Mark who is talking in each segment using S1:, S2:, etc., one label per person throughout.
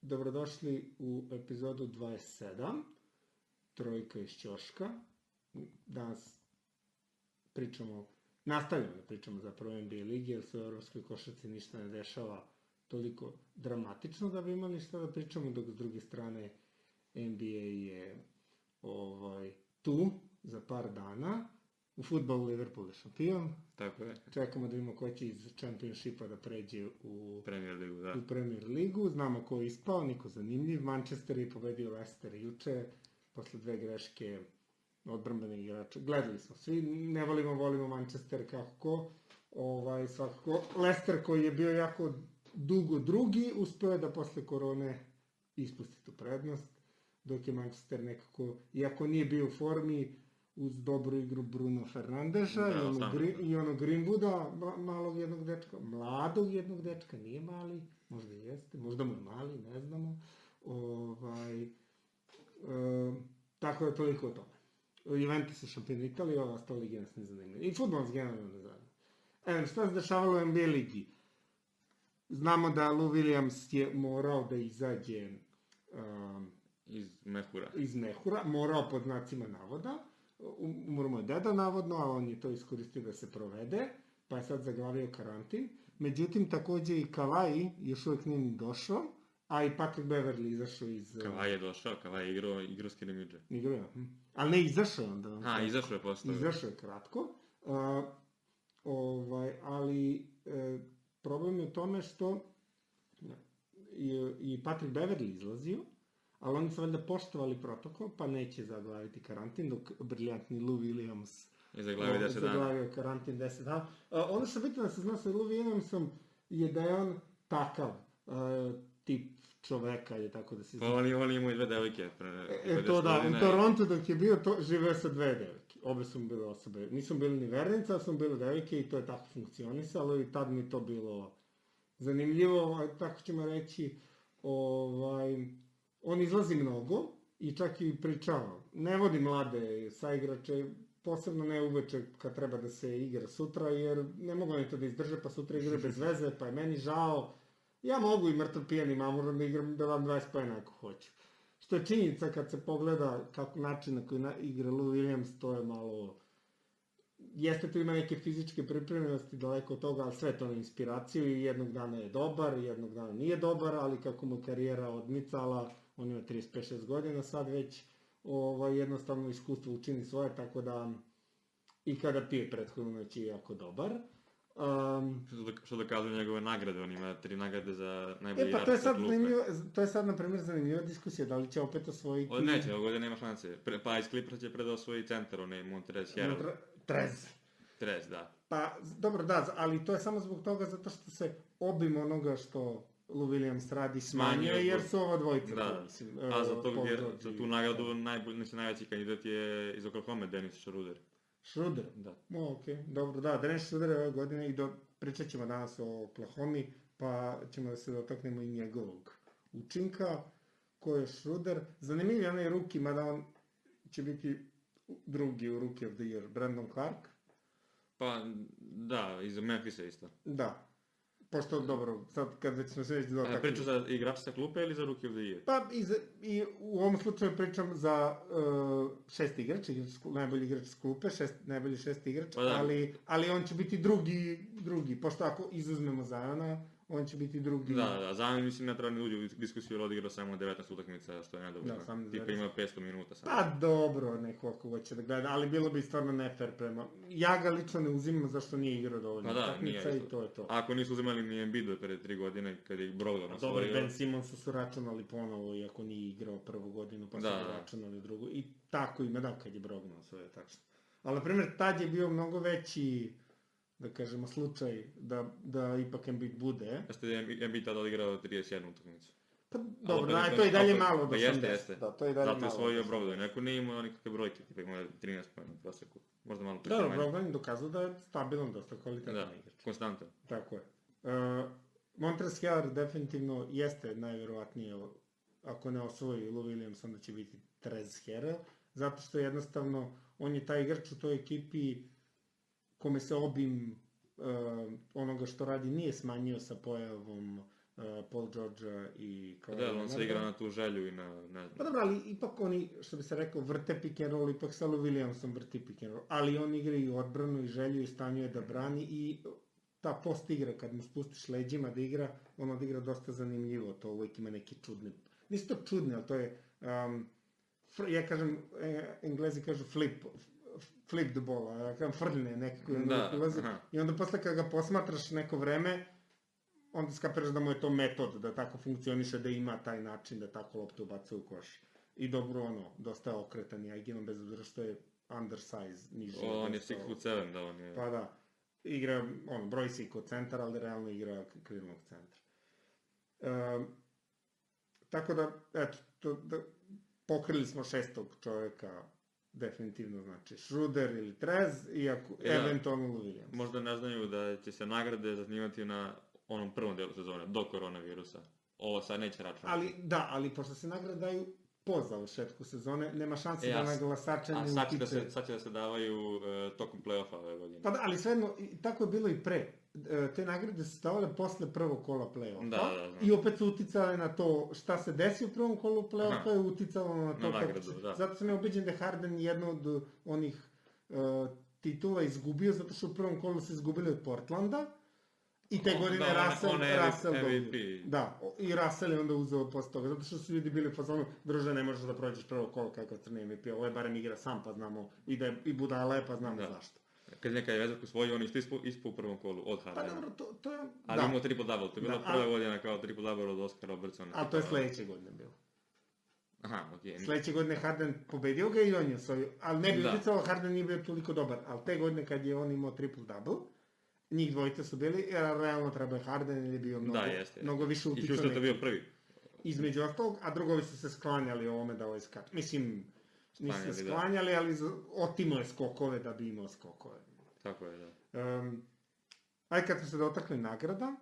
S1: Dobrodošli u epizodu 27, Trojka iz Ćoška. Danas pričamo, nastavljamo da pričamo zapravo NBA ligi, jer se u evropskoj košarci ništa ne dešava toliko dramatično da bi imali šta da pričamo, dok s druge strane NBA je ovaj, tu za par dana. U futbolu Liverpool je šampion.
S2: Tako je.
S1: Čekamo da vidimo ko će iz Championshipa da pređe u
S2: Premier ligu, da.
S1: u Premier ligu. Znamo ko je ispao, niko zanimljiv. Manchester je pobedio Leicester juče, posle dve greške odbrambene igrača. Gledali smo svi, ne volimo, volimo Manchester kako ko. Ovaj, svakako, Leicester koji je bio jako dugo drugi, uspeo je da posle korone ispusti tu prednost, dok je Manchester nekako, iako nije bio u formi, uz dobru igru Bruno Fernandeša
S2: Da,
S1: i, ono, i ono Greenwooda, ma, malog jednog dečka, mladog jednog dečka, nije mali, možda jeste, možda mu je mali, ne znamo. Ovaj, e, tako da toliko o tome. Juventus je šampion Italije, ova ostala liga nas ne zanima. I futbol nas generalno ne zanima. Evo, šta se dešavalo u NBA ligi? Znamo da Lou Williams je morao da izađe um,
S2: Iz Mehura.
S1: iz mehura, morao pod znacima navoda, umro deda navodno, a on je to iskoristio da se provede, pa je sad zaglavio karantin. Međutim, takođe i Kawhi još uvek nije ni došao, a i Patrick Beverly izašao iz...
S2: Kavaj je došao, Kavaj je igrao, igrao s Kirimidže.
S1: Igrao je, hm. ali ne izašao onda.
S2: A, izašao je posle.
S1: Izašao je kratko. Uh, ovaj, ali e, problem je u tome što i, i Patrick Beverly izlazio, ali oni su valjda poštovali protokol, pa neće zaglaviti karantin, dok briljantni Lou Williams
S2: zaglavio 10 dana.
S1: zaglavio karantin 10 dana. Uh, ono što bitno da se zna sa Lou Williamsom je da je on takav uh, tip čoveka, je tako da se
S2: Pa on, on imao i dve devojke. Pre,
S1: E, to
S2: 10
S1: da, u Torontu dok je bio, to, živeo sa dve devojke. Obe su bile osobe. Nisu bili ni vernice, ali su mu bile devojke i to je tako funkcionisalo i tad mi to bilo zanimljivo, ovaj, tako ćemo reći, ovaj, on izlazi mnogo i čak i pričava. Ne vodi mlade saigrače, posebno ne uveče kad treba da se igra sutra, jer ne mogu oni to da izdrže, pa sutra igraju bez veze, pa je meni žao. Ja mogu i mrtav pijani mamuran da igram, da vam 20 pojena ako hoću. Što je činjenica kad se pogleda kako način na koji igra Lou Williams, to je malo... Jeste tu ima neke fizičke pripremljenosti daleko od toga, ali sve to na inspiraciju i jednog dana je dobar, jednog dana nije dobar, ali kako mu karijera odmicala, on ima 35-6 godina sad već, ovaj, jednostavno iskustvo učini svoje, tako da i kada pije prethodnu noć je jako dobar. Um,
S2: Što, da, što dokazuju njegove nagrade, on ima tri nagrade za najbolji
S1: E pa to je
S2: sa
S1: sad zanimljivo, to je sad na primjer zanimljiva diskusija, da li će opet osvojiti...
S2: Od neće, ovog godine nema šanse. Pre, pa iz Clippersa će predao svoj centar, onaj Montrez Harrell.
S1: Tre- Trez.
S2: Trez, da.
S1: Pa, dobro, da, ali to je samo zbog toga zato što se obim onoga što Lou Williams radi smanjuje,
S2: Smanjuje
S1: jer su ova dvojica.
S2: Da.
S1: to, mislim,
S2: A za,
S1: e,
S2: jer,
S1: George
S2: za tu nagradu najbolji, znači, najveći kandidat je iz Oklahoma, Dennis Schroeder.
S1: Schroeder.
S2: Da.
S1: O, okej, dobro, da, Dennis Schroeder je ove godine i do, pričat ćemo danas o Oklahoma, pa ćemo da se dotaknemo i njegovog učinka, ko je Schroeder. Zanimljiv je onaj ruki, mada on će biti drugi u Rookie of the Year, Brandon Clark.
S2: Pa, da, iz Memphisa isto.
S1: Da. Pošto, dobro, sad kad već smo se već
S2: A
S1: dotakli...
S2: priča za igrača sa klupe ili za Rookie of the Year?
S1: Pa i, za, i u ovom slučaju pričam za uh, šest igrač, igrač, najbolji igrač s klupe, šest, najbolji šest igrač,
S2: Pa da.
S1: ali, ali on će biti drugi, drugi, pošto ako izuzmemo Zajona, on će biti drugi.
S2: Da, da, za mislim ne treba ni uđe u diskusiju jer odigrao samo 19 utakmica, što je nedovoljno.
S1: Da, samo
S2: Tipa
S1: 19.
S2: ima 500 minuta samo.
S1: Pa dobro, neko ako hoće da gleda, ali bilo bi stvarno nefer prema... Ja ga lično ne uzimam zašto nije igrao dovoljno
S2: Pa da, nije
S1: utakmica i to je to.
S2: Ako nisu uzimali ni Embiid pre 3 godine kad je Brogdon
S1: A dobro. Ben Simonsu su računali ponovo, iako nije igrao prvu godinu, pa su
S2: Da, da.
S1: računali drugu. I tako ima, da, kad je Brogdon osvojio, tačno. Ali, na primjer, tad je bio mnogo veći, da kažemo, slučaj da, da ipak Embiid bude.
S2: Jeste da je Embiid tada odigrao 31 utakmicu.
S1: Pa, dobro,
S2: opet-
S1: da, to je i dalje
S2: opet-
S1: malo od
S2: Pa
S1: 80.
S2: jeste, jeste.
S1: Da, to je i dalje
S2: Zato je
S1: malo.
S2: osvojio
S1: od 80.
S2: Brogdon. Neko nije imao nikakve brojke, tipa imao je 13 pojena u proseku. Možda malo
S1: Da, da. Brogdon je dokazao da je stabilan, dosta kvalitetan
S2: Da,
S1: igrač.
S2: konstantan.
S1: Tako je. Uh, Montrezl Harrell definitivno jeste najverovatnije, ako ne osvoji Lou Williams, onda će biti Trez Harrell, zato što jednostavno on je taj igrač u toj ekipi kome se obim uh, onoga što radi nije smanjio sa pojavom Paul George i
S2: Pa da, on se igra na tu želju i na, ne
S1: Pa
S2: znam.
S1: dobro, ali ipak oni, što bi se rekao, vrte pick and roll, ipak Salo Williamson vrti pick and roll, ali on igra i odbranu i želju i stanjuje da brani i ta post igra, kad mu spustiš leđima da igra, on odigra dosta zanimljivo, to uvijek ima neki čudni, nisu to čudni, ali to je, um, ja kažem, e, englezi kažu flip, flip the ball, a ja kažem frljne nekako, onda
S2: Da,
S1: ulazi,
S2: aha.
S1: i onda posle kad ga posmatraš neko vreme, onda skapiraš da mu je to metod, da tako funkcioniše, da ima taj način da tako loptu ubacuje u koš. I dobro ono, dosta je okretan i agilan, bez obzira što je undersize, niži.
S2: On je
S1: dosta-
S2: 6 foot 7, da, on je...
S1: Pa da, igra, on, broj se i kod centara, ali realno igra krilnog centra. Um, tako da, eto, to, da, pokrili smo šestog čoveka, definitivno znači Schroeder ili Trez, iako,
S2: E, da.
S1: eventualno Williams.
S2: Možda ne znaju da će se nagrade zasnivati na onom prvom delu sezone, do koronavirusa. Ovo sad neće računati.
S1: Ali, da, ali pošto se nagrade daju po završetku sezone, nema šanse
S2: E,
S1: da
S2: a
S1: na
S2: s-
S1: glasače
S2: A
S1: ne
S2: sad će, da
S1: utiče.
S2: se, sad će da se davaju uh, tokom play-offa ove godine.
S1: Pa da, ali svejedno, tako je bilo i pre. E, Te nagrade su stavale posle prvog kola play-offa.
S2: Da, da, znam.
S1: I opet su uticale na to šta se desi u prvom kolu play-offa je uticalo na to
S2: Na
S1: kako
S2: nagradu,
S1: će-
S2: da.
S1: Zato sam ja ubeđen da je Harden jedno od onih uh, titula izgubio, zato što u prvom kolu se izgubili od Portlanda. I te godine
S2: da,
S1: Russell,
S2: on je
S1: Russell.
S2: MVP.
S1: Da, i Russell je onda uzeo posle toga, zato što su ljudi bili u fazonu, druže, ne možeš da prođeš prvo kolo kakav crni MVP, ovo je barem igra sam, pa znamo, i da je i budala je, pa znamo
S2: Da.
S1: zašto.
S2: Kad neka je vezak osvojio, on isto ispao u prvom kolu od
S1: Pa
S2: Hardena.
S1: dobro, to, to je...
S2: Ali
S1: da,
S2: imao triple double, to je bila
S1: Da,
S2: prva
S1: ali-
S2: godina kao triple double od Oscar Robertsona.
S1: ali to je sledeće godine bilo.
S2: Aha, okej.
S1: Sledeće godine Harden pobedio ga i on je osvojio, ali ne bi
S2: Da.
S1: uticalo, Harden nije bio toliko dobar, ali te godine kad je on imao triple-double, njih dvojica su bili, jer realno treba je Harden ili je bio mnogo,
S2: Da, jeste.
S1: mnogo više
S2: I
S1: uticao.
S2: Houston je bio prvi.
S1: između ostalog, a drugovi su se sklanjali ovome da ovaj skat. Mislim, nisu se
S2: Sklanjali, da.
S1: ali otimo je skokove da bi imao skokove.
S2: Tako je, da.
S1: Um, aj kad smo se dotakli nagrada,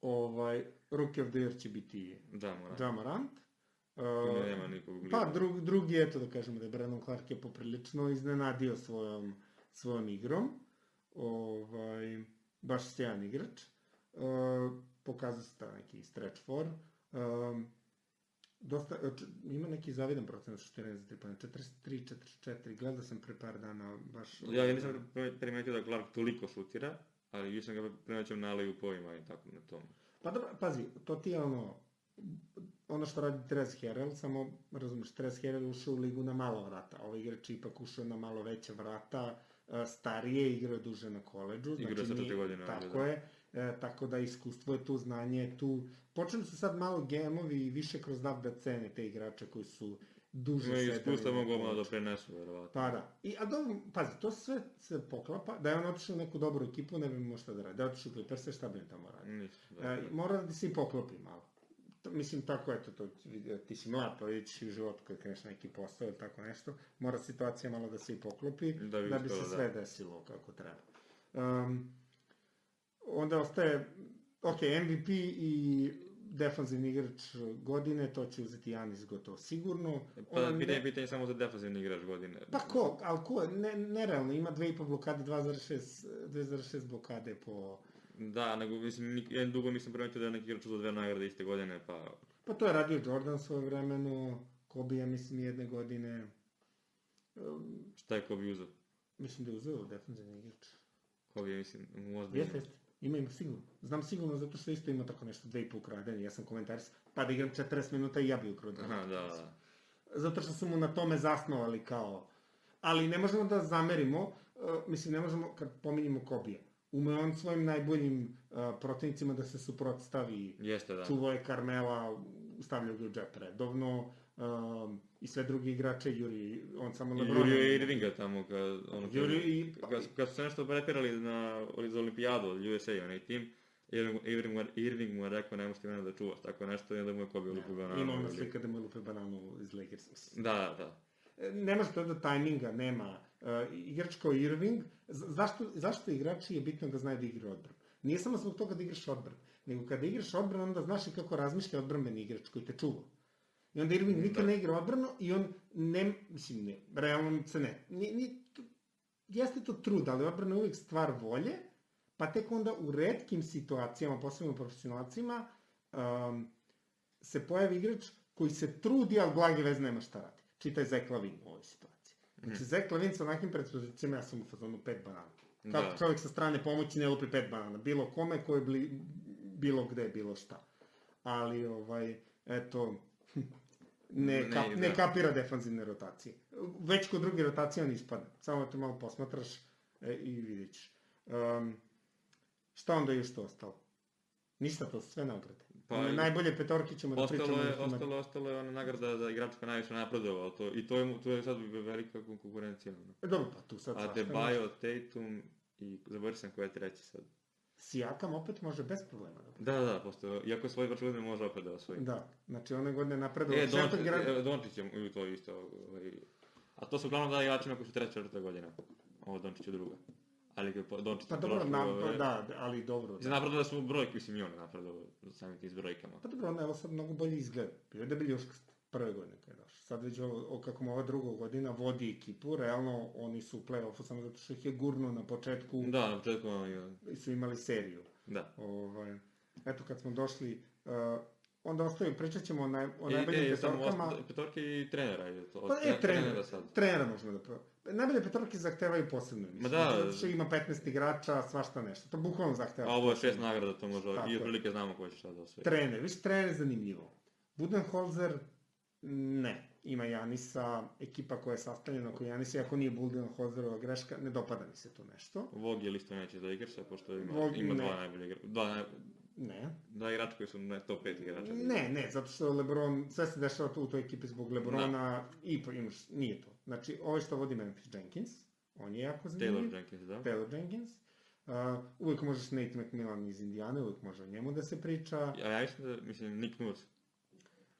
S1: ovaj, Rookie of the Year će biti
S2: Da, mora.
S1: Ja Morant.
S2: Tu
S1: Uh,
S2: nema nikog
S1: pa
S2: lidera.
S1: drug, drugi, eto da kažemo da je Brandon Clark je poprilično iznenadio svojom, svojom igrom. Ovaj, baš sjajan igrač. Uh, pokazao se ta neki stretch for. Um, dosta, ima neki zavidan procenat šutiranja za 3 pojene, 43, 44, gledao sam pre par dana baš...
S2: Ja, ja nisam primetio da Clark toliko šutira, ali više sam ga primetio na u povima i tako na tom.
S1: Pa dobro, pazi, to ti je ono, ono što radi Trez Herel, samo, razumeš, Trez Herel ušao u ligu na malo vrata, ovaj igrač je ipak ušao na malo veća vrata, e, starije, igrao duže na koleđu,
S2: Igrao sa četiri godine,
S1: Tako
S2: da.
S1: je, e, tako da iskustvo je tu, znanje je tu. Počeli su sad malo gemovi i više kroz DAP da cene te igrače koji su duže sedeli
S2: iskustva
S1: na
S2: mogu malo
S1: koleđžu.
S2: da prenesu, verovatno.
S1: Pa da. I, a dobro, pazi, to sve se poklapa, da je on otišao u neku dobru ekipu, ne bi imao šta da radi. Da je otišao u Clippers, šta bi on tamo radio?
S2: Nisu, da.
S1: E, mora da se i poklopi malo. To, mislim, tako eto, to, ti si mlad, pa vidiš u životu kad kreneš neki posao ili tako nešto, mora situacija malo da se i poklopi,
S2: Da bi
S1: da bi se
S2: da.
S1: sve desilo kako treba. Um, onda ostaje, ok, MVP i defanzivni igrač godine, to će uzeti Janis gotovo sigurno.
S2: Pa
S1: Ono
S2: pitanje,
S1: ne-
S2: pitanje samo za defanzivni igrač godine.
S1: Pa ko, ali ko, ne, nerealno, ima 2,5 blokade, 2,6 2,6 blokade po...
S2: Da, nego mislim, ja dugo nisam primetio da je neki igrač za dve nagrade iste godine, pa...
S1: Pa to je radio Jordan svoje vremeno, Kobe, ja mislim, jedne godine. Um,
S2: Šta je Kobe uzeo?
S1: mislim da je uzeo defensivni igrač.
S2: Kobe, mislim, možda
S1: Jeste, jeste. Ima, ima sigurno. Znam sigurno zato što isto ima tako nešto, dve i pol ukradenja. Ja sam komentaris, pa da igram 40 minuta i ja bi ukrao.
S2: Aha, da, da.
S1: Zato što su mu na tome zasnovali kao... Ali ne možemo da zamerimo, uh, mislim, ne možemo, kad pominjemo Kobija, ume on svojim najboljim uh, protivnicima da se suprotstavi
S2: Jeste, da.
S1: čuvao je Karmela, stavljao ga u džep redovno, um, i sve drugi igrače, Juri, on samo Lebrona.
S2: Jurio je Irvinga tamo, kad, ono,
S1: Juri i...
S2: kad, kad su se nešto pretirali na, za olimpijadu od USA, onaj tim, Irving, Irving, mu- Irving mu je rekao, ne možeš ti mene da čuvaš, tako nešto, i onda mu je Kobe lupio bananu.
S1: Ima ona slika da mu lupe bananu iz Lakers.
S2: Da, da.
S1: E, Nema što da tajminga, nema. Uh, igrač kao Irving, zašto, zašto igrači je bitno da znaju da igra odbranu? Nije samo zbog toga da igraš odbranu, nego kada igraš odbranu, onda znaš i kako razmišlja odbranbeni igrač koji te čuva. I onda Irving nikad
S2: Da.
S1: ne igra odbranu i on ne, mislim ne, realno se ne. Ni, ni, jeste to trud, ali odbrana je uvijek stvar volje, pa tek onda u redkim situacijama, posebno u profesionalcima, um, se pojavi igrač koji se trudi, ali blage veze nema šta radi. Čitaj Zek Lavin u ovoj situaciji. Znači,
S2: Mhm.
S1: Zek Lavin sa onakvim predispozicijama, ja sam u fazonu pet banana. Kako
S2: Da.
S1: čovjek sa strane pomoći ne lupi pet banana, bilo kome, ko je bli, bilo gde, bilo šta. Ali, ovaj, eto, ne,
S2: Ne,
S1: kap, ne
S2: da.
S1: kapira defanzivne rotacije. Već kod druge rotacije on ispada. Samo te malo posmatraš e, i vidit ćeš. Um, šta onda još to ostalo? Ništa, to sve nagrade.
S2: Pa,
S1: One najbolje petorke ćemo da
S2: Ostalo
S1: pričamo.
S2: je,
S1: da na-
S2: ostalo, ostalo je ona nagrada za igrača koja najviše napredovao, to, i to je, tu je sad velika kon- konkurencija. ono.
S1: E, Dobro, pa tu sad
S2: A Debajo. Tatum i zaboravio sam ko je treći sad.
S1: Sijakam opet može bez problema da.
S2: Da, da, da, posto, iako je svoj prošle godine može opet da osvoji.
S1: Da, znači one godine napredovao.
S2: E, Dončić,
S1: opet gra-
S2: e, Dončić je u to isto. Ovaj, a to su uglavnom da igračima koji su treća, četvrta godina. Ovo Dončić je druga. Ali po- Dončić
S1: Pa
S2: je
S1: dobro,
S2: prošlo, ovaj,
S1: da, ali dobro.
S2: Mislim, napredovali smo brojke, mislim i on je napredovao samim tim s brojkama.
S1: Pa dobro, ono, evo sad mnogo bolje izgleda. Bio je debeljuškast prve godine kada je došao. Sad već ovo, o, kako mu ova druga godina vodi ekipu, realno oni su u play-offu samo zato što ih je gurno na početku
S2: Da, na početku
S1: i su imali seriju.
S2: da.
S1: Ovaj, eto kad smo došli, uh, onda ostaju, pričat ćemo o, naj, o
S2: I,
S1: najboljim
S2: e,
S1: petorkama.
S2: osta- petorke i trenera je to.
S1: Pa, e,
S2: tre-
S1: trener,
S2: sad.
S1: trenera možemo da pro... Najbolje petorke zahtevaju posebno emisiju.
S2: Ma da.
S1: Zato što ima 15 igrača, svašta nešto. To bukvalno zahteva.
S2: A ovo je šest nagrada, to može,
S1: Tako
S2: i
S1: je.
S2: otprilike znamo ko će sad da osvoji.
S1: Trener, viš trener je zanimljivo. Budenholzer, ne. Ima Janisa, ekipa koja je sastavljena oko Janisa, ako nije Budenholzerova greška, ne dopada mi se to nešto.
S2: Vog je listo neće da igraša, pošto ima,
S1: Vog
S2: ima
S1: ne.
S2: dva najbolje igrača. Dva,
S1: Ne.
S2: dva igrača koji su na top 5 igrača.
S1: Ne, ne, zato što Lebron, sve se dešava tu u toj ekipi zbog Lebrona i pa imaš, nije to. Znači, ovo što vodi Memphis Jenkins, on je jako zanimljiv.
S2: Taylor Jenkins, da.
S1: Taylor Jenkins. Uh, uvijek možeš Nate McMillan iz Indijane, uvijek može o njemu da se priča.
S2: Ja, ja mislim da, mislim, Nick Nurse.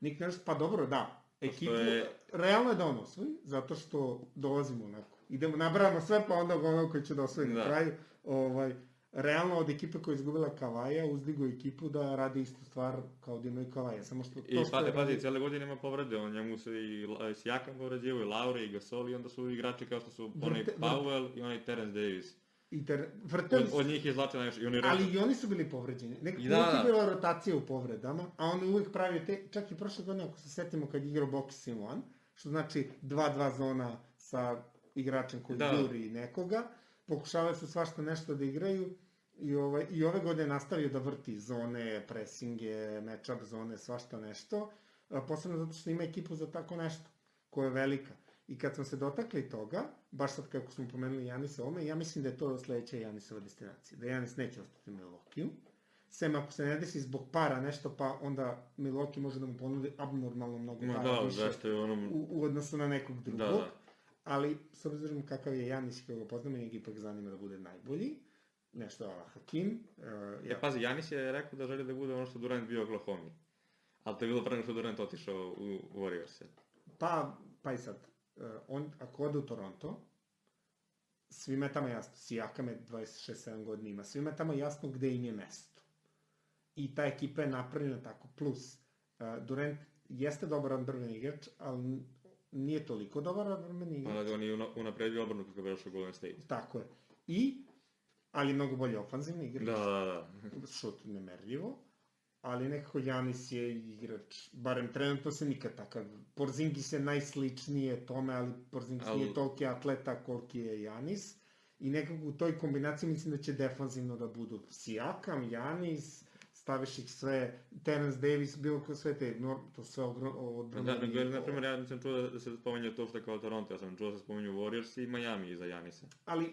S1: Nick Nurse, pa dobro, da. Ekipu,
S2: je-
S1: realno je da on osvoji, zato što dolazimo onako. Idemo, nabrajamo sve, pa onda ono koji će da osvoji na
S2: Da.
S1: kraju. Ovaj, realno od ekipe koja je izgubila Kavaja, uzdigo ekipu da radi istu stvar kao da imaju Kavaja. Samo što
S2: I
S1: to što
S2: pa, pazi,
S1: radi-
S2: cijele godine ima povrede, on njemu se i Sijakam povređivao, i Lauri, i Gasol, i onda su igrači kao što su onaj Powell i onaj Terence Davis.
S1: I ter, vrteli
S2: Od, od njih je zlačan najviše, i oni
S1: Ali i oni su bili povređeni. Nekako da,
S2: da,
S1: uvijek je
S2: da.
S1: bila rotacija u povredama, a on je uvijek pravio te, čak i prošle godine ako se setimo kad igrao box Simon, što znači 2-2 zona sa igračem koji
S2: Da.
S1: juri nekoga, pokušavaju su svašta nešto da igraju i, ovaj, i ove godine nastavio da vrti zone, presinge, matchup zone, svašta nešto, posebno zato što ima ekipu za tako nešto, koja je velika. I kad smo se dotakli toga, baš sad kako smo pomenuli Janisa Ome, ja mislim da je to sledeća Janisova destinacija. Da Janis neće ostati u Milokiju. Sem ako se ne desi zbog para nešto, pa onda Milwaukee može da mu ponudi abnormalno mnogo
S2: Ma
S1: para
S2: da,
S1: više
S2: zašto je onom...
S1: u, u odnosu na nekog drugog.
S2: Da, da.
S1: Ali, s obzirom kakav je Janis i kako ga poznamo, njeg ipak zanima da bude najbolji. Nešto ala Hakim. Uh,
S2: Ja. E, pazi, Janis je rekao da želi da bude ono što Durant bio u Oklahoma. Ali to je bilo pre nego što Durant otišao u Warriors-e.
S1: Pa, pa i sad, on, ako ode u Toronto, svima je tamo jasno, Sijakam je 26-7 godina ima, svima je tamo jasno gde im je mesto. I ta ekipa je napravljena tako, plus, uh, Durant jeste dobar odbrveni igrač, ali nije toliko dobar odbrveni igrač.
S2: Onda on je una- unapredio obrnu kako je došao Golden State.
S1: Tako je. I, ali mnogo bolje ofanzivni igrač.
S2: Da, da, da.
S1: Šut nemerljivo. Ali nekako Janis je igrač, barem trenutno se nikad takav. Porzingis je najsličnije tome, ali Porzingis
S2: Al-
S1: nije toliki atleta koliki je Janis. I nekako u toj kombinaciji mislim da će defanzivno da budu Sijakam, Janis, staviš ih sve, Terence Davis, bilo ko sve te, no, to sve ogrom,
S2: Da,
S1: odbrane.
S2: nego, na primjer, ja nisam čuo da, da se spominje to što kao Toronto, ja sam čuo da se spominju Warriors i Miami iza Janisa.
S1: ali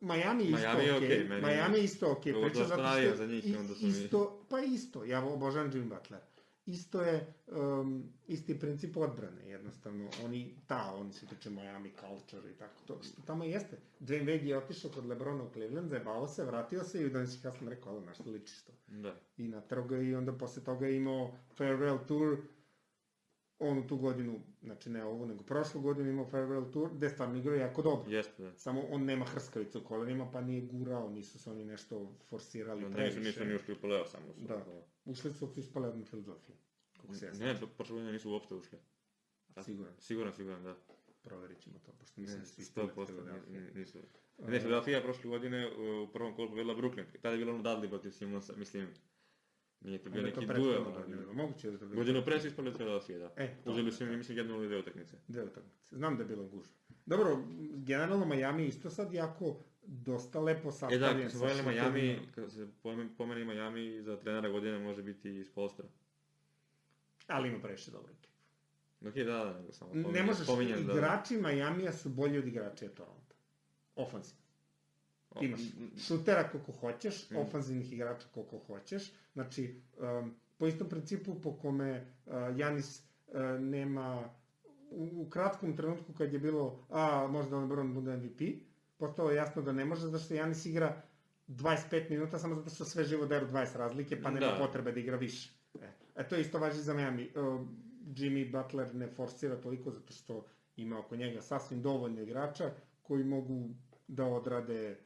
S1: Miami isto
S2: Miami je
S1: okej.
S2: okej, meni-
S1: Miami je isto okej.
S2: Pogotovo
S1: Priča
S2: što
S1: zato što
S2: za njih i
S1: i-
S2: onda su mi-
S1: isto, pa isto, ja obožavam Jimmy Butler. Isto je um, isti princip odbrane, jednostavno. Oni, ta, oni se tiče Miami culture i tako to. Što tamo jeste. Dwayne Wade je otišao kod Lebrona u Cleveland, zajebao se, vratio se i dan si kasno rekao, ovo našto ličiš to.
S2: Da.
S1: I natrao ga i onda posle toga je imao farewell tour, on u tu godinu, znači ne ovu, nego prošlu godinu imao farewell tour, gde stvarno igrao jako dobro.
S2: Jeste, da.
S1: Samo on nema hrskavicu u kolenima, pa nije gurao, nisu se oni nešto forsirali
S2: Onda
S1: previše.
S2: nisu, nisu ni ušli u play-off samo su.
S1: Da. Ušli su ako ispale od Filadelfije. Kako se
S2: Ne, ne, prošle godine nisu uopšte ušli. Da.
S1: Siguran.
S2: Siguran, siguran, da.
S1: Proverit ćemo to, pošto da ispale
S2: 100%
S1: od Filadelfije.
S2: ni- nisu. Ne, Philadelphia prošle godine u prvom kolu pobedila Brooklyn. Tada je bilo ono Dudley protiv Simonsa, mislim, Nije to bio neki duel.
S1: godinu bilo. Moguće da to bilo.
S2: Godinu pre su ispali Philadelphia, da.
S1: E, to.
S2: Uzeli su im, mislim, jednu ili dve utakmice.
S1: Dve utakmice. Znam da je bilo gužva. Dobro, generalno Miami isto sad jako dosta lepo
S2: E
S1: sastavljen.
S2: da, kad se pojeli Miami, kad se pomeni, Miami za trenera godine može biti iz Polstra.
S1: Ali ima previše dobro ekipu.
S2: Ok, da, da, nego samo
S1: Ne
S2: pominjem-
S1: možeš,
S2: pominjem da...
S1: igrači Majamija su bolji od igrača Toronto. Ofanzivno.
S2: O,
S1: Imaš šutera koliko hoćeš,
S2: Mm.
S1: ofanzivnih igrača koliko hoćeš. Znači, um, po istom principu po kome uh, Janis uh, nema u, u kratkom trenutku kad je bilo a možda LeBron bude MVP, postalo je jasno da ne može zato što Janis igra 25 minuta samo zato što sve živo deru 20 razlike, pa nema
S2: Da.
S1: potrebe da igra više. E, e to isto važi za Miami. Uh, Jimmy Butler ne forsira toliko zato što ima oko njega sasvim dovoljno igrača koji mogu da odrade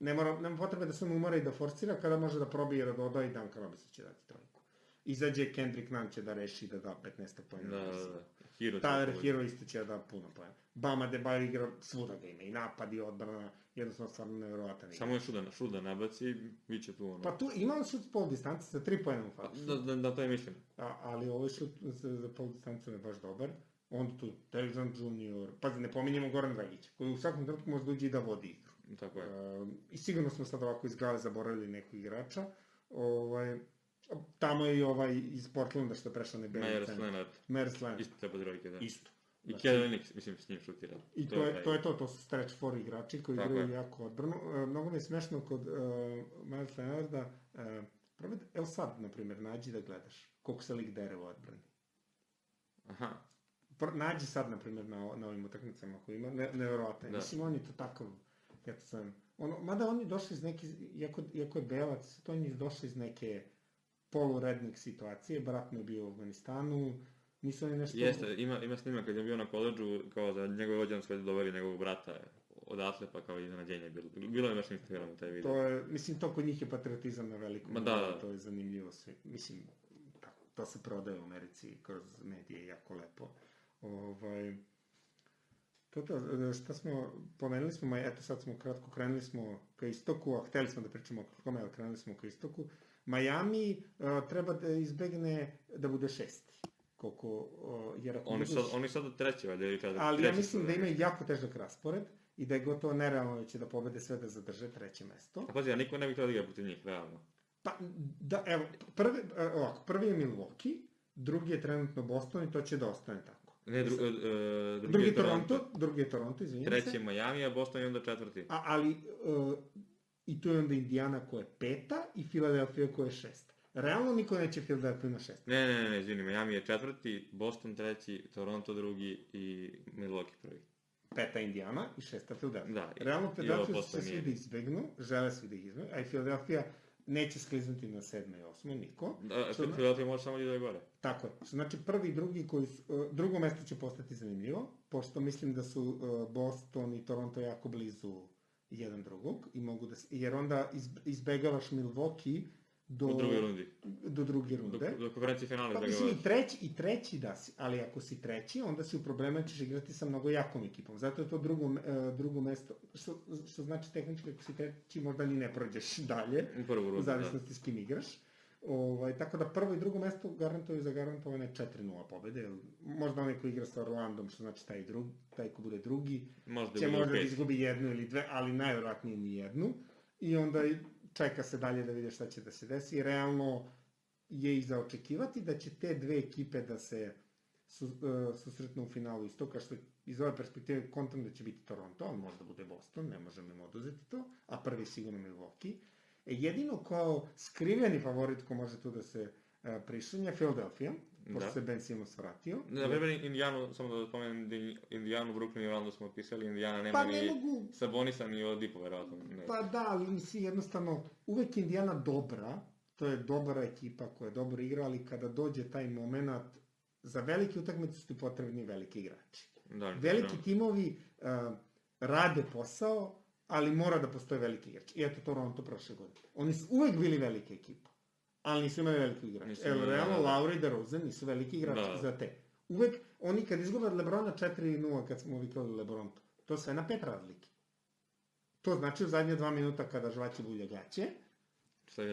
S1: ne mora, nema potrebe da se on umora i da forsira kada može da probije da doda i Duncan Robinson će dati trojku. Izađe Kendrick Nunn će da reši da da 15 pojena.
S2: Da, da, da. Hero
S1: Tyler
S2: da.
S1: Hero isto će da da puno pojena. Bama Debajo igra svuda ga ima, i napad i odbrana, jednostavno stvarno nevjerovatan igra.
S2: Samo još šuda, šuda nabaci, bit će tu ono.
S1: Pa tu imao šut s pol distance sa tri pojena u facu.
S2: da, da, da, to je mislim.
S1: A, ali ovaj šut za, za pol distancu je baš dobar. Onda tu Telegram Junior, pazi, ne pominjemo Goran Dragića, koji u svakom trenutku može da uđe i da vodi.
S2: Tako je.
S1: Uh, I sigurno smo sad ovako iz glave zaboravili nekog igrača. Ovaj, tamo je i ovaj iz Portlanda što je prešao na Beli
S2: Myers. Leonard,
S1: Myers Leonard.
S2: isto treba trojke, da.
S1: Isto.
S2: I
S1: Znači,
S2: Kelly Linux, mislim, s njim šutira.
S1: I to je,
S2: taj-
S1: to je to, to su stretch four igrači koji
S2: Tako
S1: igraju
S2: je.
S1: jako odbranu. E, mnogo mi je smešno kod uh, Myers Leonarda, uh, probaj, da- evo sad, na primjer, nađi da gledaš koliko se lik dere u odbrani.
S2: Aha,
S1: Pr nađi sad, na primjer, na, na ovim utakmicama koji ima, ne, nevjerovatno. je.
S2: Da.
S1: Mislim, on je to takav, ja to sam, ono, mada on je došao iz neke, iako, iako je belac, to on je došao iz neke polurednik situacije, brat mu je bio u Afganistanu, nisu oni nešto...
S2: jeste, ima, ima snima kad je bio na koleđu, kao za njegove vođan sve doveli njegovog brata odatle, pa kao iznenađenje bilo. Bilo je baš na Instagramu taj video.
S1: To je, mislim, to kod njih je patriotizam na velikom
S2: Ma da, da.
S1: to je zanimljivo sve. Mislim, tako, to se prodaje u Americi kroz medije jako lepo. Ovaj, to e, šta smo, pomenuli smo, ma eto sad smo kratko krenuli smo ka istoku, a hteli smo da pričamo o kome, ali krenuli smo ka istoku. Miami uh, treba da izbegne da bude šesti. Koliko, uh, jer ako
S2: Oni
S1: budu
S2: sad, oni sad od treće, valjda, ili četvrte.
S1: ali ja mislim da imaju jako težak raspored i da je gotovo nerealno da će da pobede sve da zadrže treće mesto.
S2: A pazi, ja niko ne bi htio da igra protiv njih, realno.
S1: Pa, da, evo, prvi, ovako, prvi je Milwaukee, drugi je trenutno Boston i to će da ostane tako.
S2: Ne, dru, uh, drugi,
S1: drugi
S2: je
S1: je Toronto, drugi je Toronto, izvinjam
S2: treći
S1: se.
S2: je Miami, a Boston je onda četvrti.
S1: A, ali, uh, i tu je onda Indiana koja je peta i Philadelphia koja je šesta. Realno niko neće Philadelphia na šest.
S2: Ne, ne, ne, izvini, Miami je četvrti, Boston treći, Toronto drugi i Milwaukee prvi.
S1: Peta Indiana i šesta Philadelphia.
S2: Da, i-
S1: Realno Philadelphia će
S2: posle
S1: svi da izbegnu, žele svi da izbegnu, a i Philadelphia neće skliznuti na sedme i osmo, niko.
S2: Da, Philadelphia može samo da ide gore.
S1: Tako je. Znači prvi i drugi koji su, uh, drugo mesto će postati zanimljivo, pošto mislim da su uh, Boston i Toronto jako blizu jedan drugog i mogu da jer onda iz, izbegavaš Milwaukee do,
S2: U drugoj rundi.
S1: do druge
S2: Do,
S1: runde.
S2: do konferencije finala
S1: Pa
S2: izbegavaš.
S1: mislim i treći, i treći da si, ali ako si treći, onda si u problemu ćeš igrati sa mnogo jakom ekipom. Zato je to drugo, uh, drugo mesto, što, što znači tehnički ako si treći možda ni ne prođeš dalje
S2: U da.
S1: zavisnosti s kim igraš. Ovaj, tako da prvo i drugo mesto garantuju za garantovane 4-0 pobede. Možda onaj ko igra sa Orlandom, što znači taj, drug, taj ko bude drugi,
S2: Možda
S1: će možda da izgubi jednu ili dve, ali najvjerojatnije ni jednu. I onda čeka se dalje da vide šta će da se desi. I realno je i za očekivati da će te dve ekipe da se su, uh, susretnu u finalu istoka, što iz ove perspektive kontam da će biti Toronto, on možda bude Boston, ne možemo im oduzeti to, a prvi sigurno Milwaukee. E, jedino kao skriveni favorit ko može tu da se uh, prišunja, Philadelphia, pošto
S2: Da.
S1: se Ben Simmons vratio.
S2: Na primjer, Indijanu, samo da spomenem, da Indijanu, Brooklyn i Orlando smo opisali, Indijana nema
S1: Pa ne
S2: ni
S1: mogu,
S2: Sabonisa ni Odipo, verovatno. Ne.
S1: Pa da, ali mislim jednostavno, uvek je Indiana dobra, to je dobra ekipa koja dobro igra, ali kada dođe taj moment, za velike utakmice su ti potrebni veliki igrači.
S2: Da,
S1: Veliki timovi uh, rade posao, ali mora da postoje veliki igrač. I eto Toronto prošle godine. Oni su uvek bili velika ekipa, ali nisu imali veliki igrač.
S2: Nisu
S1: Evo, realno,
S2: da, da.
S1: Lauri i DeRozan nisu veliki igrači
S2: Da.
S1: za te. Uvek, oni kad izgube od Lebrona 4-0, kad smo vikali Lebron, to sve na pet razlike. To znači u zadnje dva minuta kada žvaće bulja gaće,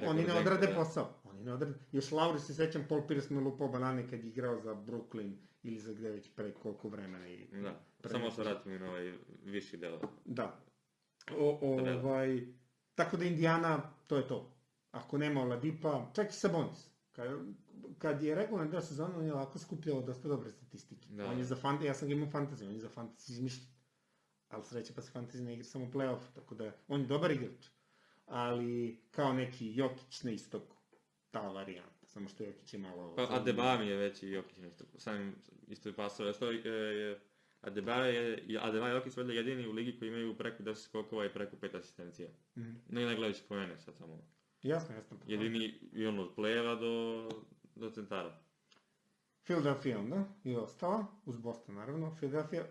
S1: Oni ne odrade
S2: da.
S1: posao. Oni ne odrade. Još Lauri se sećam, Paul Pierce me lupao banane kad je igrao za Brooklyn ili za gde već pre koliko vremena. I,
S2: Da,
S1: pre-
S2: samo se vratimo na ovaj viši deo.
S1: Da. O, ovaj, tako da Indiana, to je to. Ako nema Oladipa, čak i Sabonis. Kad, kad je regularno deo sezona, on je lako skupljao dosta dobre statistike.
S2: Da.
S1: On je za fantasy, ja sam ga imao fantasy, on je za fantasy izmišljen. Ali sreća pa se fantasy ne igra samo playoff, tako da on je dobar igrač. Ali kao neki Jokić na istoku, ta varijanta. Samo što Jokić je malo...
S2: Pa Adebami je veći Jokić nešto. Samim isto je pasao. Sto, e, je, Adebayo je, i Adebayo i Jokić valjda jedini u ligi koji imaju preko 10 skokova i preko 5 asistencija.
S1: Mhm.
S2: Ne ne gledajući po mene sad samo.
S1: Jasno, jasno.
S2: Jedini i ono od plejeva do, do centara.
S1: Philadelphia onda i ostala, uz Boston naravno. Philadelphia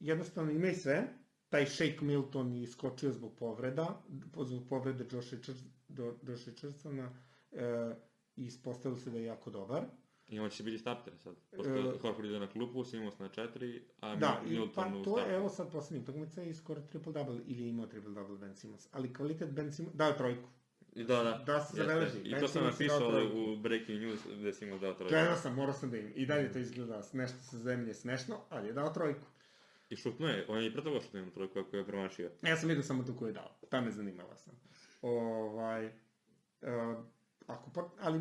S1: jednostavno ima i sve. Taj Shake Milton je iskočio zbog povreda, zbog povrede Josh, Richards, do, Josh Richardsona e, i ispostavilo se da je jako dobar.
S2: I on će biti starter sad. Pošto
S1: E,
S2: Horford ide na klupu, Simons na 4, a
S1: Da, i,
S2: Milton
S1: pa
S2: u
S1: to je evo sad posljednjih utakmica i skoro triple-double, ili je imao triple-double Ben Simmons. Ali kvalitet Ben Simmons, dao je trojku.
S2: I Da, da.
S1: Da se zabeleži.
S2: I
S1: Ben
S2: to sam napisao
S1: trojku.
S2: u Breaking News gde si imao dao trojku.
S1: Gledao sam, morao sam da im. I dalje to izgleda nešto sa zemlje smešno, ali je dao trojku.
S2: I šutno je, on je i pre toga šutno jednu trojku ako je promašio.
S1: Ja sam vidio samo tu koju je dao. Ta me zanimala sam. Ovaj, uh, ako pa, ali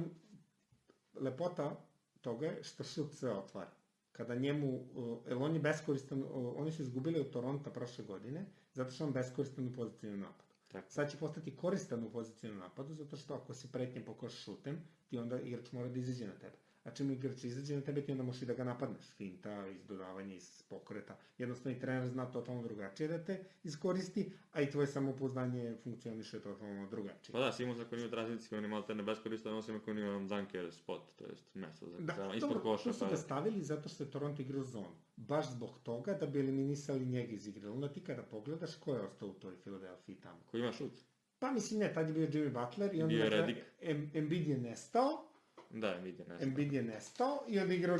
S1: lepota toga je što šut sve otvara. Kada njemu, jer on je beskoristan, oni su izgubili od Toronta prošle godine, zato što on beskoristan u pozicijnom napadu.
S2: Tako.
S1: Sad će postati koristan u pozicijnom napadu, zato što ako si pretnje po koš šutem, ti onda igrač mora da izađe na tebe. A čim igrač izađe na tebe, ti onda možeš i da ga napadneš. Finta, iz dodavanja, iz pokreta. Jednostavno i trener zna totalno drugačije da te iskoristi, a i tvoje samopouzdanje funkcioniše totalno drugačije.
S2: Pa da, Simons ako nije u tranziciji, on je malo te nebeskoristan, osim ako nije on dunker spot, to jest mesto za,
S1: Da,
S2: ispod koša.
S1: tu su
S2: Pa,
S1: ga stavili zato što je Toronto igrao zonu. Baš zbog toga da bi eliminisali njega iz igre. Onda ti kada pogledaš ko je ostao u toj Filadelfiji tamo.
S2: Ko ima šut?
S1: Pa mislim ne, tad je bio Jimmy Butler i onda
S2: je
S1: Embiid je nestao,
S2: Da, vidi, ne znam.
S1: Embiid je nestao i onda igrao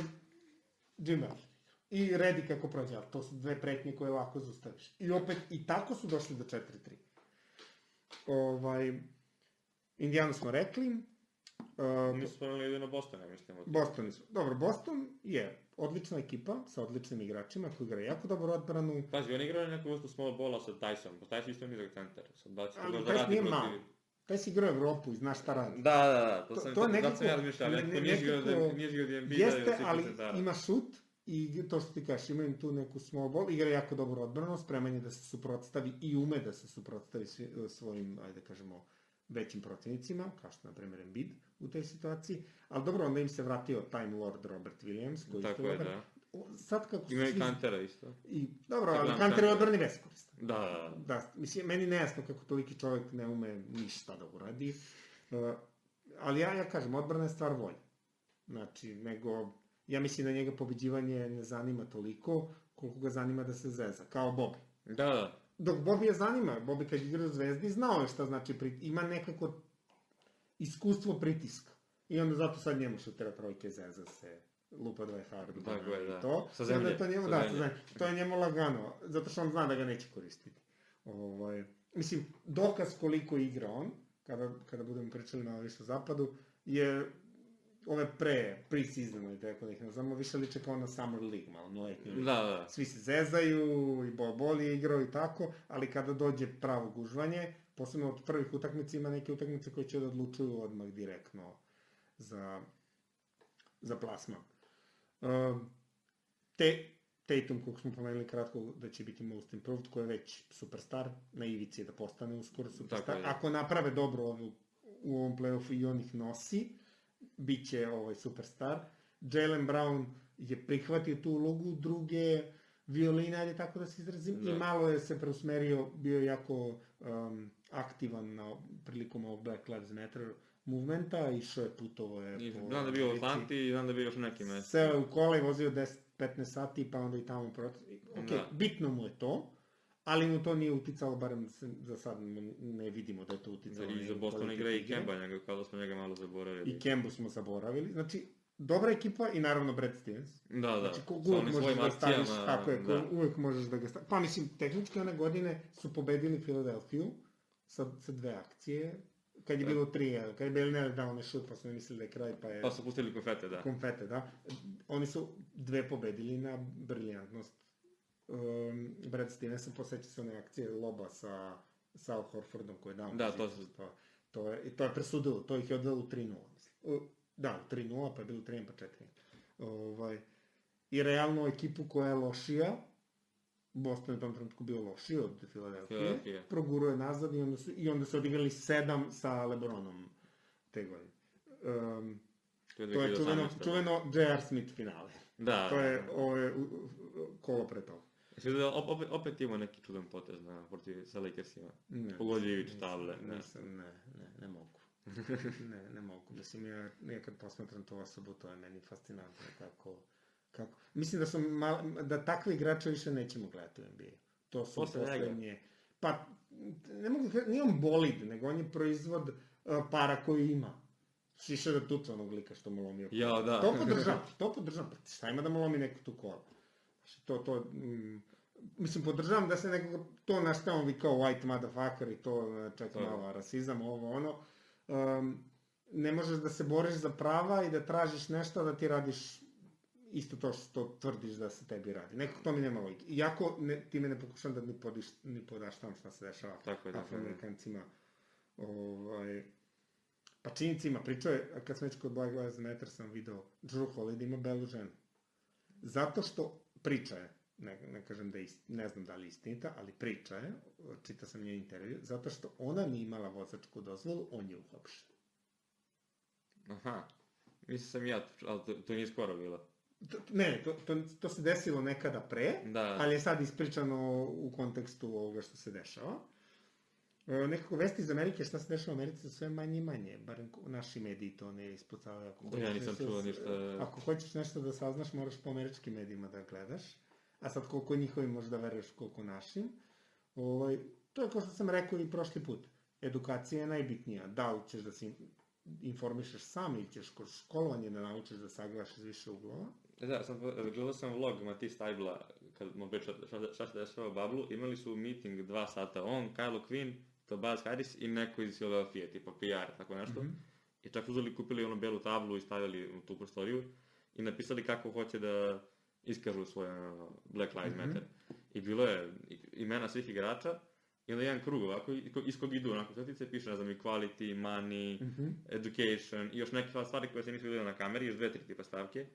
S1: Jimmy Butler. I Redi kako prođe, ali to su dve pretnje koje lako zaustaviš. I opet, i tako su došli do 4-3. Ovaj, Indijanu smo rekli. Uh,
S2: Nisu spomenuli jedino Boston, ja mislim. od-
S1: Boston su. Dobro, Boston je odlična ekipa sa odličnim igračima koji igraju jako dobro odbranu.
S2: Pazi, oni igraju neku vrstu small bola sa Tyson, pa Tyson isto nizak centar. Sad da to
S1: Ali Tyson
S2: radi
S1: nije
S2: protiv...
S1: malo. Taj si igrao Evropu i znaš šta radi.
S2: Da, da, da, to,
S1: To-
S2: sam,
S1: to
S2: to,
S1: nekako-
S2: sam ja razmišljao,
S1: ne-
S2: nekako
S1: ne-
S2: nije da nije žigao da je Embiida i
S1: Jeste,
S2: svih
S1: ali ima šut i to što ti kažeš, ima im tu neku small ball, igra jako dobro odbranu, spreman je da se suprotstavi i ume da se suprotstavi svi- svojim, ajde da kažemo, većim protivnicima, kao što na primjer, Embiid u toj situaciji, ali dobro, onda im se vratio Time Lord Robert Williams, koji
S2: Tako je,
S1: dobar.
S2: da.
S1: Sad kako
S2: Ima i Kantera isto.
S1: I, dobro, ali Kanter je
S2: Kantera.
S1: odbrani beskoristan.
S2: Da, da, da.
S1: Da, mislim, meni nejasno kako toliki čovjek ne ume ništa da uradi. Uh, ali ja, ja kažem, odbrana je stvar volje. Znači, nego, ja mislim da njega pobeđivanje ne zanima toliko, koliko ga zanima da se zeza, kao Bobby.
S2: Da, da.
S1: Dok Bobby je zanima, Bobby kad igra u Zvezdi, znao je šta znači, prit... ima nekako iskustvo pritiska. I onda zato sad njemu šutera trojke, zeza se, lupa dva fardu,
S2: Tako je, da.
S1: to.
S2: Sa zemlje,
S1: je to njemu, da,
S2: zemlje.
S1: to je njemu lagano, zato što on zna da ga neće koristiti. Ovaj, mislim, dokaz koliko igra on, kada, kada budemo pričali malo više o zapadu, je ove pre, pre-season, tako da ih nazvamo, više liče kao na Summer League, malo na letnju.
S2: Da, da.
S1: Svi se zezaju, i Bob Boli je igrao i tako, ali kada dođe pravo gužvanje, posebno od prvih utakmica ima neke utakmice koje će da odlučuju odmah direktno za, za plasman. Um, te, Tatum, kog smo pomenuli kratko, da će biti most improved, koji je već superstar, na ivici da postane uskoro superstar.
S2: Tako je.
S1: Ako naprave dobro ovu, u ovom playoffu i on ih nosi, bit će ovaj superstar. Jalen Brown je prihvatio tu ulogu druge violine, ajde tako da se izrazim,
S2: Da.
S1: i malo je se preusmerio, bio jako um, aktivan na, prilikom ovog Black Lives Matter movementa, išao je putovo je
S2: I
S1: po
S2: Znam da je bio u. Atlanti i znam da je bio još u nekim mestima.
S1: Seo je u kola i vozio 10-15 sati, pa onda i tamo protiv. Ok,
S2: Da.
S1: bitno mu je to, ali mu to nije uticalo, barem se, za sad ne vidimo da je to uticalo.
S2: I
S1: na
S2: za Boston igra i. Kemba, njega, kao da smo njega malo zaboravili.
S1: I Kembu smo zaboravili. Znači, dobra ekipa i naravno Brad Stevens.
S2: Da, da.
S1: Znači, kog uvek možeš da staviš, tako je,
S2: da.
S1: uvek možeš da ga staviš. Pa mislim, tehnički one godine su pobedili Filadelfiju sa, sa dve akcije, kad je bilo 3 kad je Bellinelli dao onaj šut, pa smo mislili da je kraj, pa je...
S2: Pa su pustili konfete, da.
S1: Konfete, da. Oni su dve pobedili na briljantnost. Um, Brad Stevenson posjeća se one akcije loba sa Sal Horfordom koji je dao.
S2: Da, to su-
S1: To, to, je, to je presudilo, to ih je odvelo u 3-0, mislim. Da, u 3-0, pa je bilo 3 pa 4 Ovaj, I realno ekipu koja je lošija, Boston je u tom trenutku bio lošiji od Filadelfije,
S2: Filadelfije.
S1: proguruje nazad i onda su, i onda su odigrali 7 sa Lebronom te godine. Um,
S2: To je
S1: to je
S2: 2018.
S1: čuveno, čuveno J.R. Smith finale.
S2: Da,
S1: To je
S2: da.
S1: u- u- kolo pre toga.
S2: Jesi da op- opet, opet ima neki čudan potez na, protiv, sa Lakersima.
S1: Ne,
S2: Pogodio Ivić table, ne.
S1: Nisam, ne, ne, ne mogu. ne, ne mogu. Mislim, ja nekad posmatram tu osobu, to je meni fascinantno kako, kako... Mislim da su mal, da takve igrače više nećemo gledati u NBA. To su
S2: Posle
S1: poslednje... Pa, ne mogu da nije on bolid, nego on je proizvod uh, para koji ima. Šiše da tuca onog lika što mu lomio.
S2: Ja, da.
S1: To podržavam, to podržavam. Pa šta ima da mu lomi neko tu kola? Znači, to, to, mm, mislim, podržavam da se nekako, to na šta on vi kao white motherfucker i to, e, čekaj
S2: To.
S1: malo, rasizam, ovo, ono. Um, ne možeš da se boriš za prava i da tražiš nešto, da ti radiš isto to što tvrdiš da se tebi radi. Nekako to mi nema logike. Iako ne, time ne pokušam da ni, podiš, ni podaštavam šta se dešava
S2: Tako je, tako je.
S1: afroamerikancima. Ovaj, pa činjenicima, pričao je, kad sam već kod Black Lives Matter sam video, Drew Holiday ima belu ženu. Zato što priča je, ne, ne kažem da ist, ne znam da li je istinita, ali priča je, čita sam njen intervju, zato što ona nije imala vozačku dozvolu, on je uhapšen.
S2: Aha. Mislim sam ja, ali to, to nije skoro bilo.
S1: Ne, to, to, to se desilo nekada pre,
S2: Da.
S1: ali je sad ispričano u kontekstu ovoga što se dešava. E, nekako vesti iz Amerike, šta se dešava u Americi su sve manje i manje, ko- naši mediji to ne ispucavaju. Ako
S2: Ja
S1: hoćeš
S2: nisam
S1: nešto
S2: čuo
S1: da-
S2: ništa.
S1: Ako hoćeš nešto da saznaš, moraš po američkim medijima da gledaš. A sad koliko njihovim možda veruješ, koliko našim. Ovaj, to je kao što sam rekao i prošli put. Edukacija je najbitnija. Da li ćeš da se in- informišeš sam ili ćeš kroz školovanje da naučiš da sagledaš iz više uglova.
S2: E Da, sam, gledao sam vlog Mati Stajbla, kad mu priča šta, šta se dešava u Bablu, imali su meeting dva sata, on, Kylo Quinn, Tobias Harris i neko iz Philadelphia, tipa PR, tako nešto.
S1: Mhm.
S2: I čak uzeli, kupili onu belu tablu i stavili u tu prostoriju i napisali kako hoće da iskažu svoje ono, Black Lives
S1: Mhm.
S2: Matter. I bilo je imena svih igrača i onda jedan krug ovako, iz kog idu onako crtice, piše, ne znam, equality, money,
S1: Mhm.
S2: education i još neke stvari koje se nisu vidjeli na kameri, još dve, tri tipa stavke.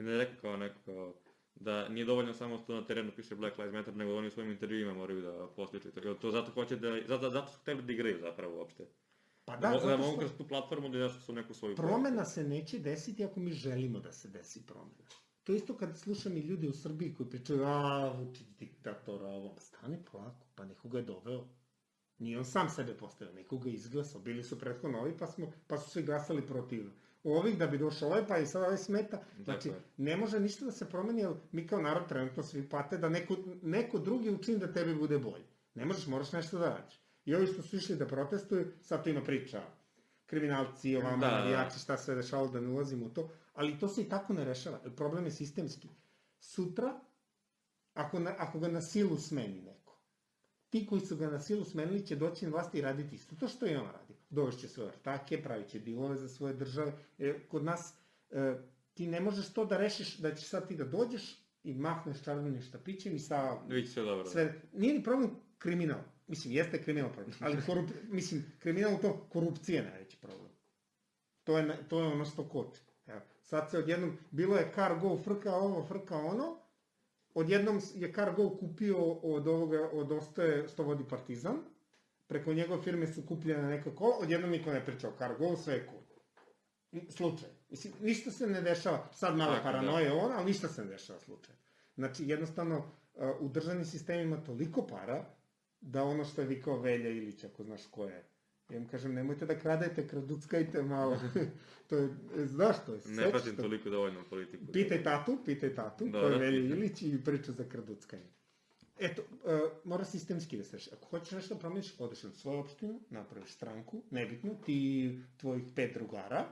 S2: Je rekao kao neko kao, da nije dovoljno samo što na terenu piše Black Lives Matter, nego oni u svojim intervjuima moraju da postiču. Da to zato hoće da, zato, zato su hteli da igraju zapravo uopšte.
S1: Pa
S2: Da,
S1: da,
S2: da, da mogu kroz tu platformu da nešto su neku svoju
S1: promena se neće desiti ako mi želimo da se desi promena. To isto kad slušam i ljude u Srbiji koji pričaju, a, Vučić diktator, a ovo, stani polako, pa nekoga je doveo. Nije on sam sebe postavio, nekoga je izglasao. Bili su prethodno ovi, pa, smo, pa su svi glasali protiv ovih da bi došao ovaj, pa i sad ovaj smeta. Znači,
S2: je.
S1: ne može ništa da se promeni, jer mi kao narod trenutno svi pate da neko, neko drugi učini da tebi bude bolje. Ne možeš, moraš nešto da radiš. I ovi što su išli da protestuju, sad tu ima priča kriminalci, ovama,
S2: Da, da.
S1: navijači, šta se dešavalo, da ne ulazimo u to, ali to se i tako ne rešava. Problem je sistemski. Sutra, ako, na, ako ga na silu smeni neko, ti koji su ga na silu smenili će doći na vlasti i raditi isto to što i on radi. Dovešće svoje ortake, pravit će dilove za svoje države. E, kod nas e, ti ne možeš to da rešiš, da ćeš sad ti da dođeš i mahneš čarobnim štapićem i sa
S2: Biće sve dobro.
S1: sve, nije ni problem kriminal. Mislim, jeste kriminal problem, ali korup, mislim, kriminal to, korupcija najveći problem. To je, to je ono što koči. Evo, sad se odjednom, bilo je Cargo frka ovo, frka ono, odjednom je Cargo kupio od ovoga, od Ostoje što vodi Partizan, preko njegove firme su kupljene neka kola, odjednom niko ne priča o Cargo, sve je cool. Slučaj. Mislim, ništa se ne dešava, sad malo
S2: Tako, da.
S1: paranoje ona, ali ništa se ne dešava slučaj. Znači, jednostavno, uh, u državnim sistemima toliko para, da ono što je vikao Velja Ilić, ako znaš ko je, ja im kažem, nemojte da kradete, kraduckajte malo. to je, znaš to je,
S2: Ne pratim toliko dovoljno politiku.
S1: Pitaj tatu, pitaj tatu,
S2: Da,
S1: ko je
S2: da.
S1: Velja Ilić i priča za kraduckanje. Eto, uh, mora sistemski da se reši. Ako hoćeš nešto da promeniš, odeš na svoju opštinu, napraviš stranku, nebitno, ti tvojih pet drugara,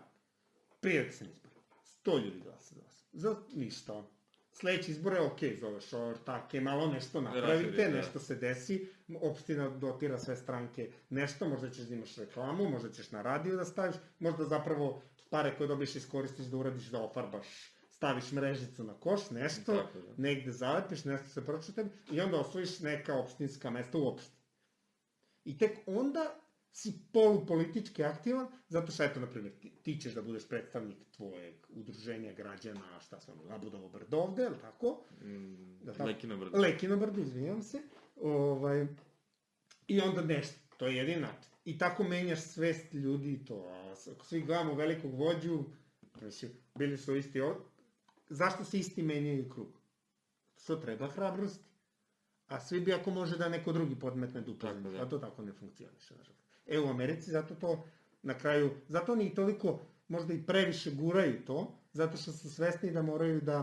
S1: prijeti se na izbor. Sto ljudi glasa za vas. Za ništa. sledeći izbore, ok, zoveš ortake, malo nešto napravite,
S2: da.
S1: nešto se desi, opština dotira sve stranke nešto, možda ćeš da imaš reklamu, možda ćeš na radio da staviš, možda zapravo pare koje dobiješ iskoristiš da uradiš da ofarbaš, staviš mrežicu na koš, nešto,
S2: Tako, da.
S1: negde zalepiš, nešto se pročita i onda osvojiš neka opštinska mesta uopšte. I tek onda si polupolitički aktivan, zato što, eto, na primjer, ti, ti ćeš da budeš predstavnik tvojeg udruženja građana, šta sam, Labudovo brdo ovde, je li tako?
S2: Mm,
S1: Da tako-
S2: Lekino brdo.
S1: Lekino brdo, izvinjam se. Ovaj, I onda nešto, to je jedin način. I tako menjaš svest ljudi i to. A ako svi gledamo velikog vođu, mislim, bili su isti od... Zašto se isti menjaju krug? Što treba hrabrosti. A svi bi ako može da neko drugi podmetne dupe.
S2: Tako, da.
S1: A to tako ne funkcioniše, nažalost. E, u Americi zato to na kraju, zato oni toliko možda i previše guraju to, zato što su svesni da moraju da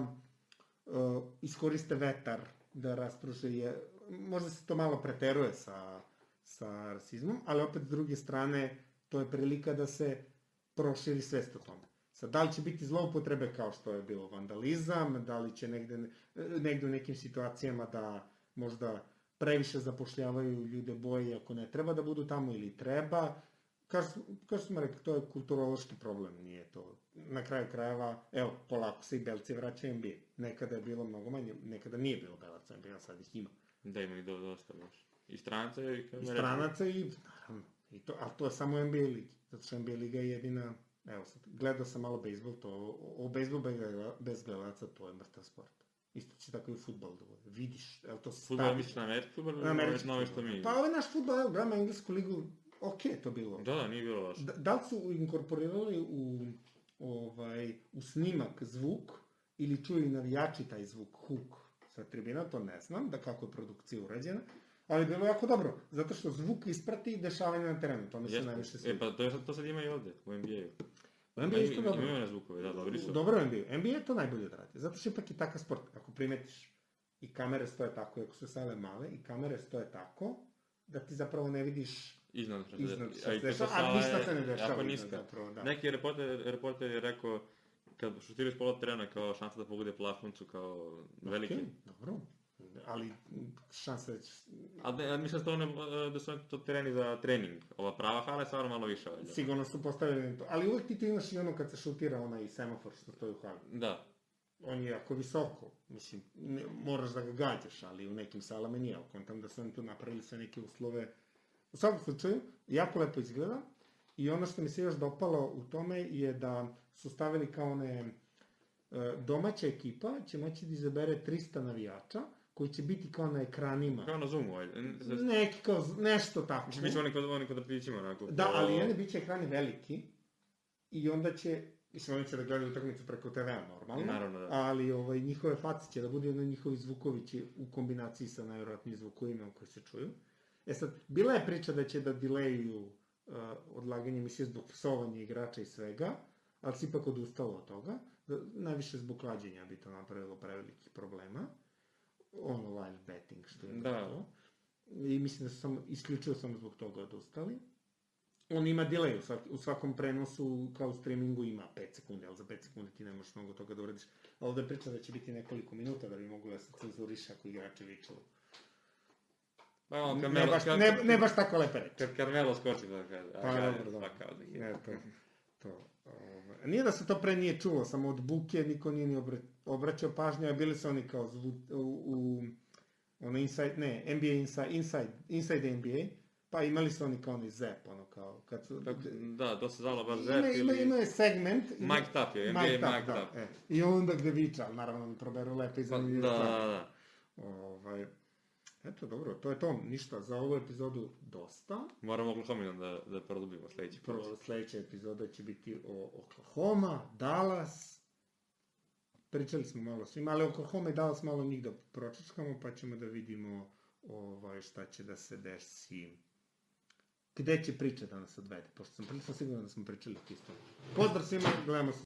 S1: uh, iskoriste vetar, da rastruže je, možda se to malo preteruje sa, sa rasizmom, ali opet s druge strane, to je prilika da se proširi svest o tome. Sad, da li će biti zloupotrebe kao što je bilo vandalizam, da li će negde, negde u nekim situacijama da možda previše zapošljavaju ljude boje ako ne treba da budu tamo ili treba. Kao, što- kao što smo rekli, to je kulturološki problem, nije to. Na kraju krajeva, evo, polako se i belci vraćaju NBA. Nekada je bilo mnogo manje, nekada nije bilo belaca NBA, sad ih ima.
S2: Da ima ih do, dosta baš. I stranca i...
S1: I stranaca i, naravno, i to, ali to je samo NBA ligi, zato što NBA liga je jedina, evo sad, gledao sam malo bejsbol, to, o, o bejsbol bez, gledalaca, to je mrtav sport. Isto će tako i u futbol da bude. Vidiš, evo to se
S2: Futbol misliš na američki futbol ili
S1: Na američki
S2: na ove što mi?
S1: Pa ovaj naš futbol, evo, gledamo englesku ligu, ok je to bilo.
S2: Da, da, nije bilo loše.
S1: Da, da li su inkorporirali u, ovaj, u snimak zvuk ili čuju i navijači taj zvuk, huk sa tribina, to ne znam, da kako je produkcija urađena, ali bilo je jako dobro, zato što zvuk isprati dešavanje na terenu, to mi se najviše
S2: E,
S1: sviđa.
S2: pa to, je to sad ima i ovde, u NBA-u.
S1: U NBA isto dobro.
S2: Imaju one zvukove, da, dobri su.
S1: Dobro je NBA. NBA to najbolje da radi, zato što ipak je takav sport, ako primetiš, i kamere stoje tako, ako su sale male, i kamere stoje tako, da ti zapravo ne vidiš
S2: Iznad što se
S1: iznad dešava,
S2: sala
S1: a ništa
S2: je
S1: se ne dešava
S2: Jako niska.
S1: zapravo, da.
S2: Neki reporter, reporter je rekao, kad šutiraš pola terena kao šansa da pogode plafoncu kao veliki.
S1: Okej, dobro, ali šansa da će...
S2: A ne, a mislim da, one, e, da su to tereni za trening. Ova prava hala je stvarno malo više valjda.
S1: Sigurno su postavljeni to, ali uvek ti ti imaš i ono kad se šutira onaj semafor što stoji u hali.
S2: Da.
S1: On je jako visoko, mislim, ne, moraš da ga gađaš, ali u nekim salama nije, ali kontam da su oni tu napravili sve neke uslove. U svakom slučaju, jako lepo izgleda i ono što mi se još dopalo u tome je da su stavili kao one e, domaća ekipa će moći da izabere 300 navijača koji će biti kao na ekranima.
S2: Kao na Zoomu, da-
S1: Neki kao, nešto tako.
S2: Mislim, biće oni kod, oni kod vrtićima, onako.
S1: Da, ali jedni bit će ekrani veliki i onda će, mislim, oni će da gledaju utakmicu preko TV-a normalno,
S2: Naravno, da.
S1: ali ovaj, njihove face će da budu jedno njihovi zvukovi će u kombinaciji sa najvjerojatnijim zvukovima koji se čuju. E sad, bila je priča da će da dileju uh, odlaganje emisije zbog psovanja igrača i svega, ali se ipak odustalo od toga. Najviše zbog klađenja bi to napravilo prevelikih problema. Ono live betting što je
S2: Da.
S1: to. I mislim da su samo, isključivo samo zbog toga odustali. On ima delay u, svak, u svakom prenosu, kao u streamingu ima 5 sekundi, ali za 5 sekundi ti ne možeš mnogo toga da uradiš. A ovde priča da će biti nekoliko minuta da bi moglo da se cenzuriše ako igrači viču.
S2: Pa, ono,
S1: Ne, baš, ne, ne baš tako lepe reči.
S2: Kad Carmelo skoči da kaže,
S1: Pa, dobro, dobro.
S2: pa kao da je.
S1: Ne, to, to, ovaj, nije da se to pre nije čulo, samo od buke niko nije ni obra, obraćao pažnju, a bili su oni kao zvu, u, u ono inside, ne, NBA inside, inside, inside NBA, pa imali su oni kao onaj zap, ono kao, kad su...
S2: Tako, da, to se zvalo baš
S1: ima,
S2: Zep
S1: ima,
S2: ili...
S1: ima je segment... ima-
S2: Mike Tapp je, NBA
S1: Mike
S2: Mike
S1: Tapp, da, e. I onda gde viča, naravno proberu lepe i
S2: Pa, da, da, da.
S1: Ovaj, eto, dobro, to je to, ništa, za ovu epizodu dosta.
S2: Moramo Oklahoma da, da produbimo sledeći put.
S1: Prvo, sledeća epizoda će biti o Oklahoma, Dallas, pričali smo malo svima, ali Oklahoma i Dallas malo njih da pročačkamo, pa ćemo da vidimo ovaj, šta će da se desi. Gde će priča da nas odvede, pošto sam prilično siguran da smo pričali o. Pozdrav svima, gledamo se.